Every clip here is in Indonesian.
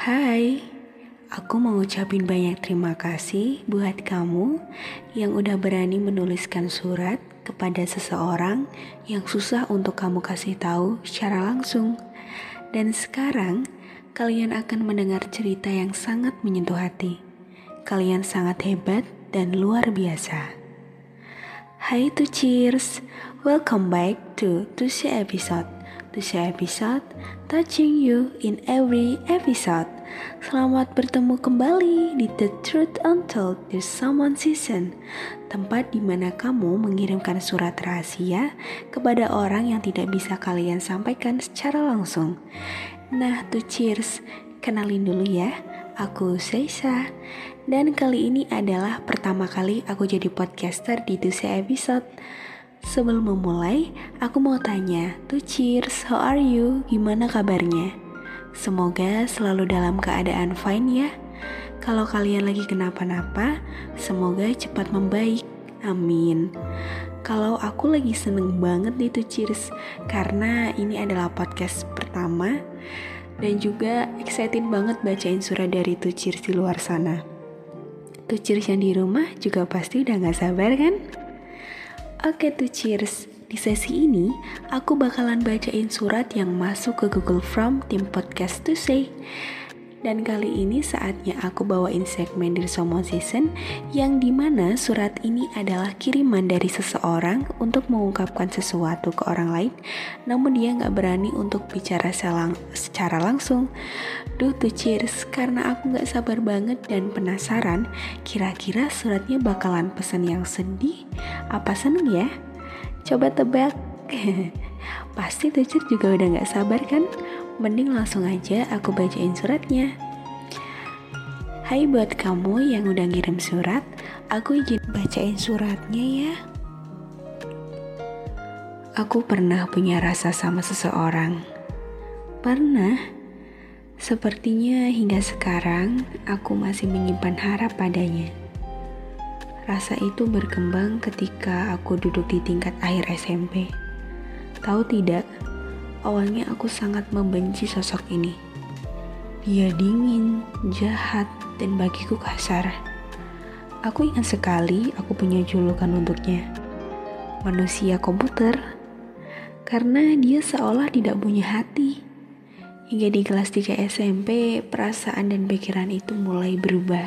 Hai, aku mau ngucapin banyak terima kasih buat kamu yang udah berani menuliskan surat kepada seseorang yang susah untuk kamu kasih tahu secara langsung. Dan sekarang kalian akan mendengar cerita yang sangat menyentuh hati. Kalian sangat hebat dan luar biasa. Hai to cheers, welcome back to Tushy episode. To share episode touching you in every episode. Selamat bertemu kembali di The Truth Untold The Someone Season, tempat di mana kamu mengirimkan surat rahasia kepada orang yang tidak bisa kalian sampaikan secara langsung. Nah, to cheers, kenalin dulu ya. Aku Seisa dan kali ini adalah pertama kali aku jadi podcaster di Tusi episode. Sebelum memulai, aku mau tanya, tuh cheers, how are you? Gimana kabarnya? Semoga selalu dalam keadaan fine ya. Kalau kalian lagi kenapa-napa, semoga cepat membaik. Amin. Kalau aku lagi seneng banget nih tuh cheers, karena ini adalah podcast pertama dan juga excited banget bacain surat dari tuh cheers di luar sana. Tuh cheers yang di rumah juga pasti udah gak sabar kan? Oke tuh cheers. Di sesi ini, aku bakalan bacain surat yang masuk ke Google Form tim podcast to say. Dan kali ini saatnya aku bawain segmen di Someone Season yang di mana surat ini adalah kiriman dari seseorang untuk mengungkapkan sesuatu ke orang lain namun dia nggak berani untuk bicara selang secara langsung. Duh tuh cheers, karena aku nggak sabar banget dan penasaran kira-kira suratnya bakalan pesan yang sedih apa seneng ya? Coba tebak. Pasti tuh juga udah nggak sabar kan? Mending langsung aja aku bacain suratnya. Hai buat kamu yang udah ngirim surat, aku izin bacain suratnya ya. Aku pernah punya rasa sama seseorang. Pernah. Sepertinya hingga sekarang aku masih menyimpan harap padanya. Rasa itu berkembang ketika aku duduk di tingkat akhir SMP. Tahu tidak, Awalnya aku sangat membenci sosok ini. Dia dingin, jahat, dan bagiku kasar. Aku ingat sekali aku punya julukan untuknya. Manusia komputer. Karena dia seolah tidak punya hati. Hingga di kelas 3 SMP, perasaan dan pikiran itu mulai berubah.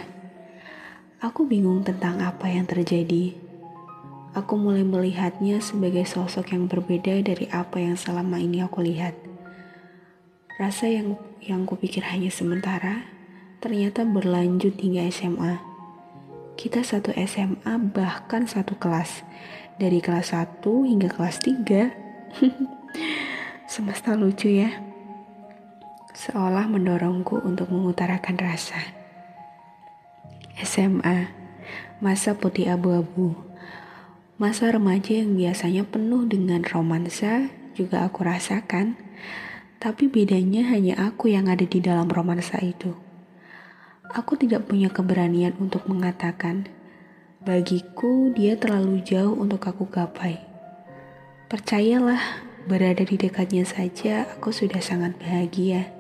Aku bingung tentang apa yang terjadi aku mulai melihatnya sebagai sosok yang berbeda dari apa yang selama ini aku lihat. Rasa yang yang kupikir hanya sementara, ternyata berlanjut hingga SMA. Kita satu SMA bahkan satu kelas. Dari kelas 1 hingga kelas 3. Semesta lucu ya. Seolah mendorongku untuk mengutarakan rasa. SMA, masa putih abu-abu Masa remaja yang biasanya penuh dengan romansa juga aku rasakan, tapi bedanya hanya aku yang ada di dalam romansa itu. Aku tidak punya keberanian untuk mengatakan, bagiku dia terlalu jauh untuk aku gapai. Percayalah, berada di dekatnya saja aku sudah sangat bahagia.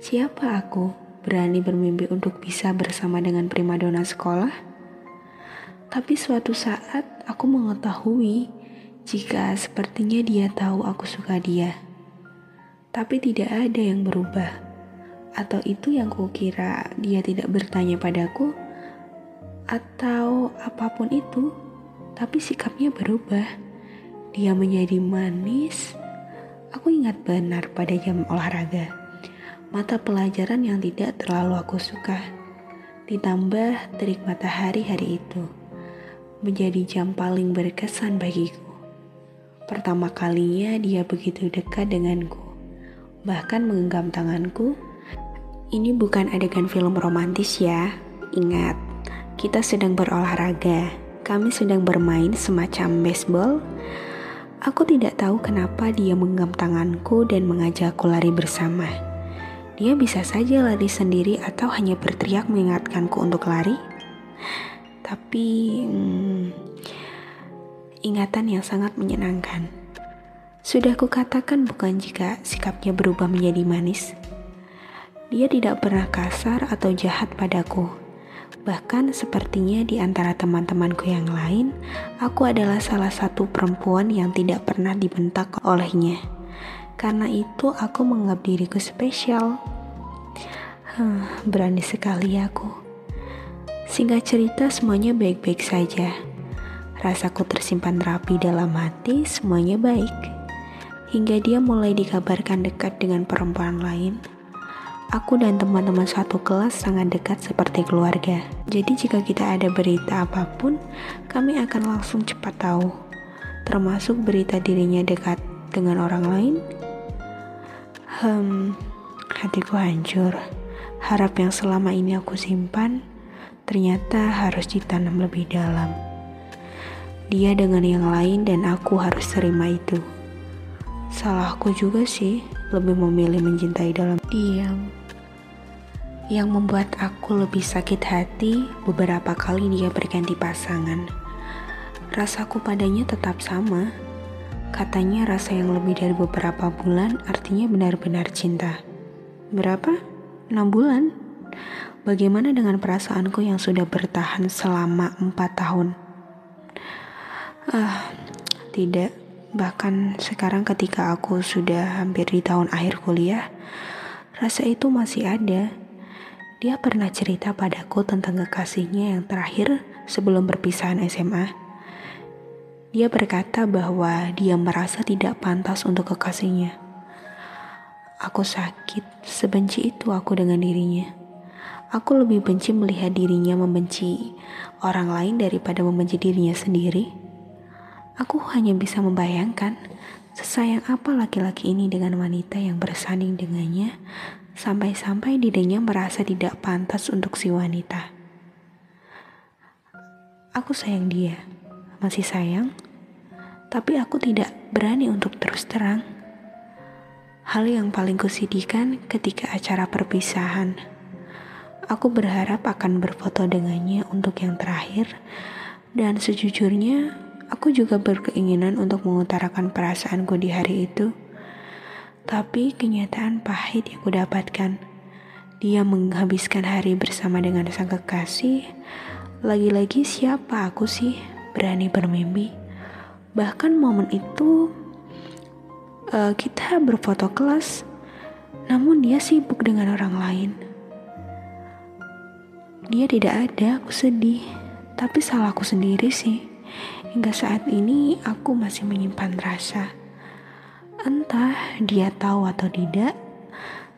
Siapa aku berani bermimpi untuk bisa bersama dengan primadona sekolah? Tapi suatu saat aku mengetahui jika sepertinya dia tahu aku suka dia. Tapi tidak ada yang berubah. Atau itu yang kukira dia tidak bertanya padaku atau apa pun itu. Tapi sikapnya berubah. Dia menjadi manis. Aku ingat benar pada jam olahraga. Mata pelajaran yang tidak terlalu aku suka. Ditambah terik matahari hari itu menjadi jam paling berkesan bagiku. Pertama kalinya dia begitu dekat denganku, bahkan menggenggam tanganku. Ini bukan adegan film romantis ya. Ingat, kita sedang berolahraga. Kami sedang bermain semacam baseball. Aku tidak tahu kenapa dia menggenggam tanganku dan mengajakku lari bersama. Dia bisa saja lari sendiri atau hanya berteriak mengingatkanku untuk lari tapi hmm, ingatan yang sangat menyenangkan. Sudah kukatakan bukan jika sikapnya berubah menjadi manis. Dia tidak pernah kasar atau jahat padaku. Bahkan sepertinya di antara teman-temanku yang lain, aku adalah salah satu perempuan yang tidak pernah dibentak olehnya. Karena itu aku menganggap diriku spesial. Huh, berani sekali aku. Singkat cerita semuanya baik-baik saja. Rasaku tersimpan rapi dalam hati, semuanya baik. Hingga dia mulai dikabarkan dekat dengan perempuan lain. Aku dan teman-teman satu kelas sangat dekat seperti keluarga. Jadi jika kita ada berita apa pun, kami akan langsung cepat tahu. Termasuk berita dirinya dekat dengan orang lain. Hmm, hatiku hancur. Harap yang selama ini aku simpan, ternyata harus ditanam lebih dalam. Dia dengan yang lain dan aku harus terima itu. Salahku juga sih, lebih memilih mencintai dalam diam yang membuat aku lebih sakit hati beberapa kali dia berganti pasangan. Rasaku padanya tetap sama. Katanya rasa yang lebih dari beberapa bulan artinya benar-benar cinta. Berapa? 6 bulan? Bagaimana dengan perasaanku yang sudah bertahan selama 4 tahun? Ah, tidak. Bahkan sekarang ketika aku sudah hampir di tahun akhir kuliah, rasa itu masih ada dia pernah cerita padaku tentang kekasihnya yang terakhir sebelum perpisahan SMA. Dia berkata bahwa dia merasa tidak pantas untuk kekasihnya. Aku sakit, sebenci itu aku dengan dirinya. Aku lebih benci melihat dirinya membenci orang lain daripada membenci dirinya sendiri. Aku hanya bisa membayangkan sesayang apa laki-laki ini dengan wanita yang bersanding dengannya Sampai-sampai dirinya merasa tidak pantas untuk si wanita. Aku sayang dia, masih sayang, tapi aku tidak berani untuk terus terang. Hal yang paling kusidihkan ketika acara perpisahan. Aku berharap akan berfoto dengannya untuk yang terakhir, dan sejujurnya aku juga berkeinginan untuk mengutarakan perasaanku di hari itu. Tapi kenyataan pahit yang kudapatkan. Dia menghabiskan hari bersama dengan sang kekasih. Lagi-lagi siapa aku sih berani bermimpi. Bahkan momen itu uh, kita berfoto kelas, namun dia sibuk dengan orang lain. Dia tidak ada, aku sedih. Tapi salahku sendiri sih. Hingga saat ini aku masih menyimpan rasa. Entah dia tahu atau tidak,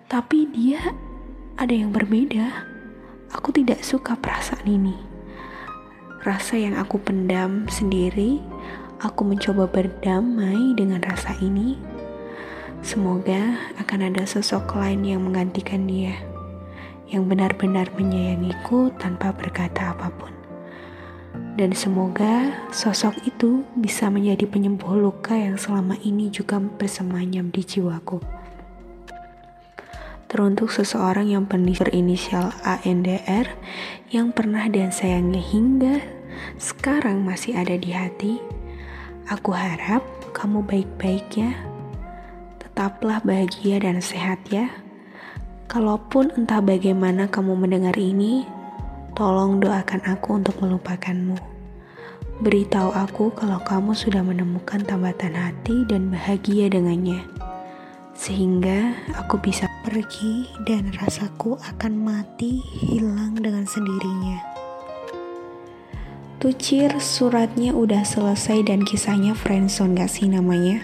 tapi dia ada yang berbeda. Aku tidak suka perasaan ini. Rasa yang aku pendam sendiri, aku mencoba berdamai dengan rasa ini. Semoga akan ada sosok lain yang menggantikan dia, yang benar-benar menyayangiku tanpa berkata apa pun dan semoga sosok itu bisa menjadi penyembuh luka yang selama ini juga bersemayam di jiwaku. Teruntuk seseorang yang berinisial ANDR yang pernah dan sayangnya hingga sekarang masih ada di hati, aku harap kamu baik-baik ya. Tetaplah bahagia dan sehat ya. Kalaupun entah bagaimana kamu mendengar ini, Tolong doakan aku untuk melupakanmu. Beritahu aku kalau kamu sudah menemukan tambatan hati dan bahagia dengannya. Sehingga aku bisa pergi dan rasaku akan mati hilang dengan sendirinya. Tucir suratnya udah selesai dan kisahnya friendzone gak sih namanya?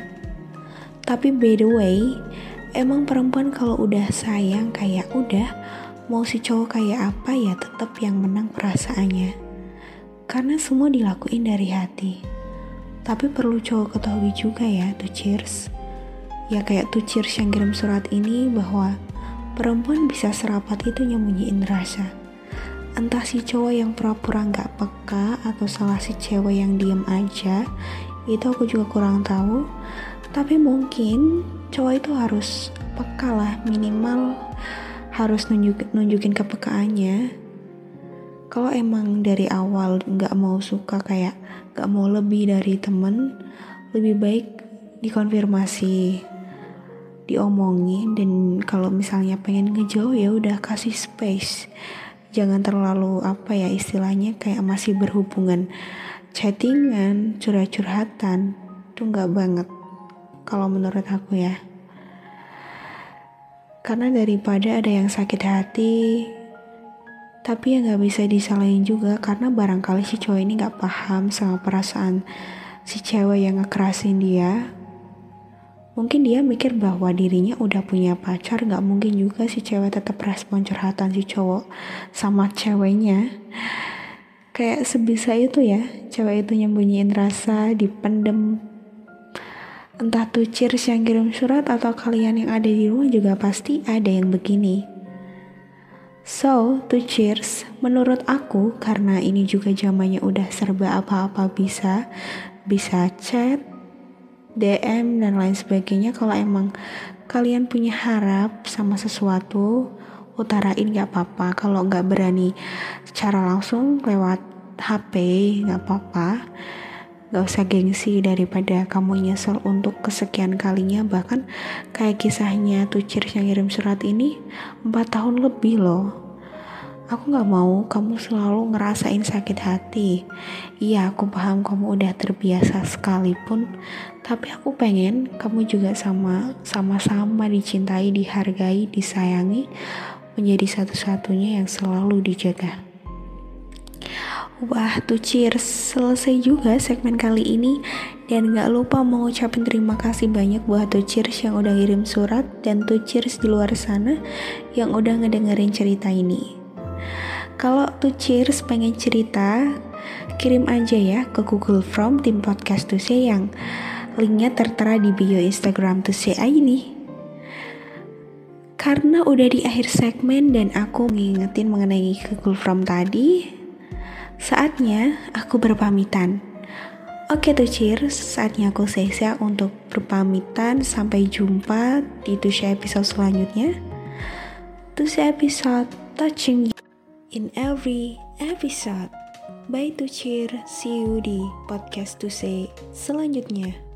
Tapi by the way, emang perempuan kalau udah sayang kayak udah mau si cowok kayak apa ya tetap yang menang perasaannya. Karena semua dilakuin dari hati. Tapi perlu cowok ketahui juga ya tuh cheers. Ya kayak tuh cheers yang kirim surat ini bahwa perempuan bisa serapat itu nyembunyiin rasa. Entah si cowok yang pura-pura nggak peka atau salah si cewek yang diem aja itu aku juga kurang tahu tapi mungkin cowok itu harus peka lah minimal harus nunjuk, nunjukin kepekaannya. Kalau emang dari awal nggak mau suka kayak nggak mau lebih dari temen lebih baik dikonfirmasi diomongin. Dan kalau misalnya pengen ngejauh ya udah kasih space. Jangan terlalu apa ya istilahnya kayak masih berhubungan chattingan curhat-curhatan itu nggak banget kalau menurut aku ya. Karena daripada ada yang sakit hati tapi ya nggak bisa disalahin juga karena barangkali si cowok ini nggak paham sama perasaan si cewek yang ngekerasin dia mungkin dia mikir bahwa dirinya udah punya pacar nggak mungkin juga si cewek tetap respon curhatan si cowok sama ceweknya. Kayak sebisa itu ya cewek itu nyembunyiin rasa dipendem entah tuh cheers yang kirim surat atau kalian yang ada di rumah juga pasti ada yang begini So, to cheers, menurut aku karena ini juga zamannya udah serba apa-apa bisa, bisa chat, DM dan lain sebagainya. Kalau emang kalian punya harap sama sesuatu, utarain gak apa-apa. Kalau nggak berani secara langsung lewat HP, gak apa-apa. Gak usah gengsi daripada kamu nyesel untuk kesekian kalinya bahkan kayak kisahnya tuh cheers yang ngirim surat ini 4 tahun lebih loh Aku gak mau kamu selalu ngerasain sakit hati. Iya, aku paham kamu udah terbiasa sekalipun, tapi aku pengen kamu juga sama sama-sama dicintai, dihargai, disayangi, menjadi satu-satunya yang selalu dijaga. Wah, tuh cheers. Selesai juga segmen kali ini. Dan gak lupa mau ngucapin terima kasih banyak buat tuh cheers yang udah kirim surat dan tuh cheers di luar sana yang udah ngedengerin cerita ini. Kalau tuh cheers pengen cerita, kirim aja ya ke Google Form tim podcast tuh yang linknya tertera di bio Instagram tuh ini. Karena udah di akhir segmen dan aku ngingetin mengenai Google Form tadi, saatnya aku berpamitan. Oke tuh cheers, saatnya aku selesai untuk berpamitan. Sampai jumpa di Tusha episode selanjutnya. Tusha episode touching in every episode. Bye to cheer, see you di podcast to selanjutnya.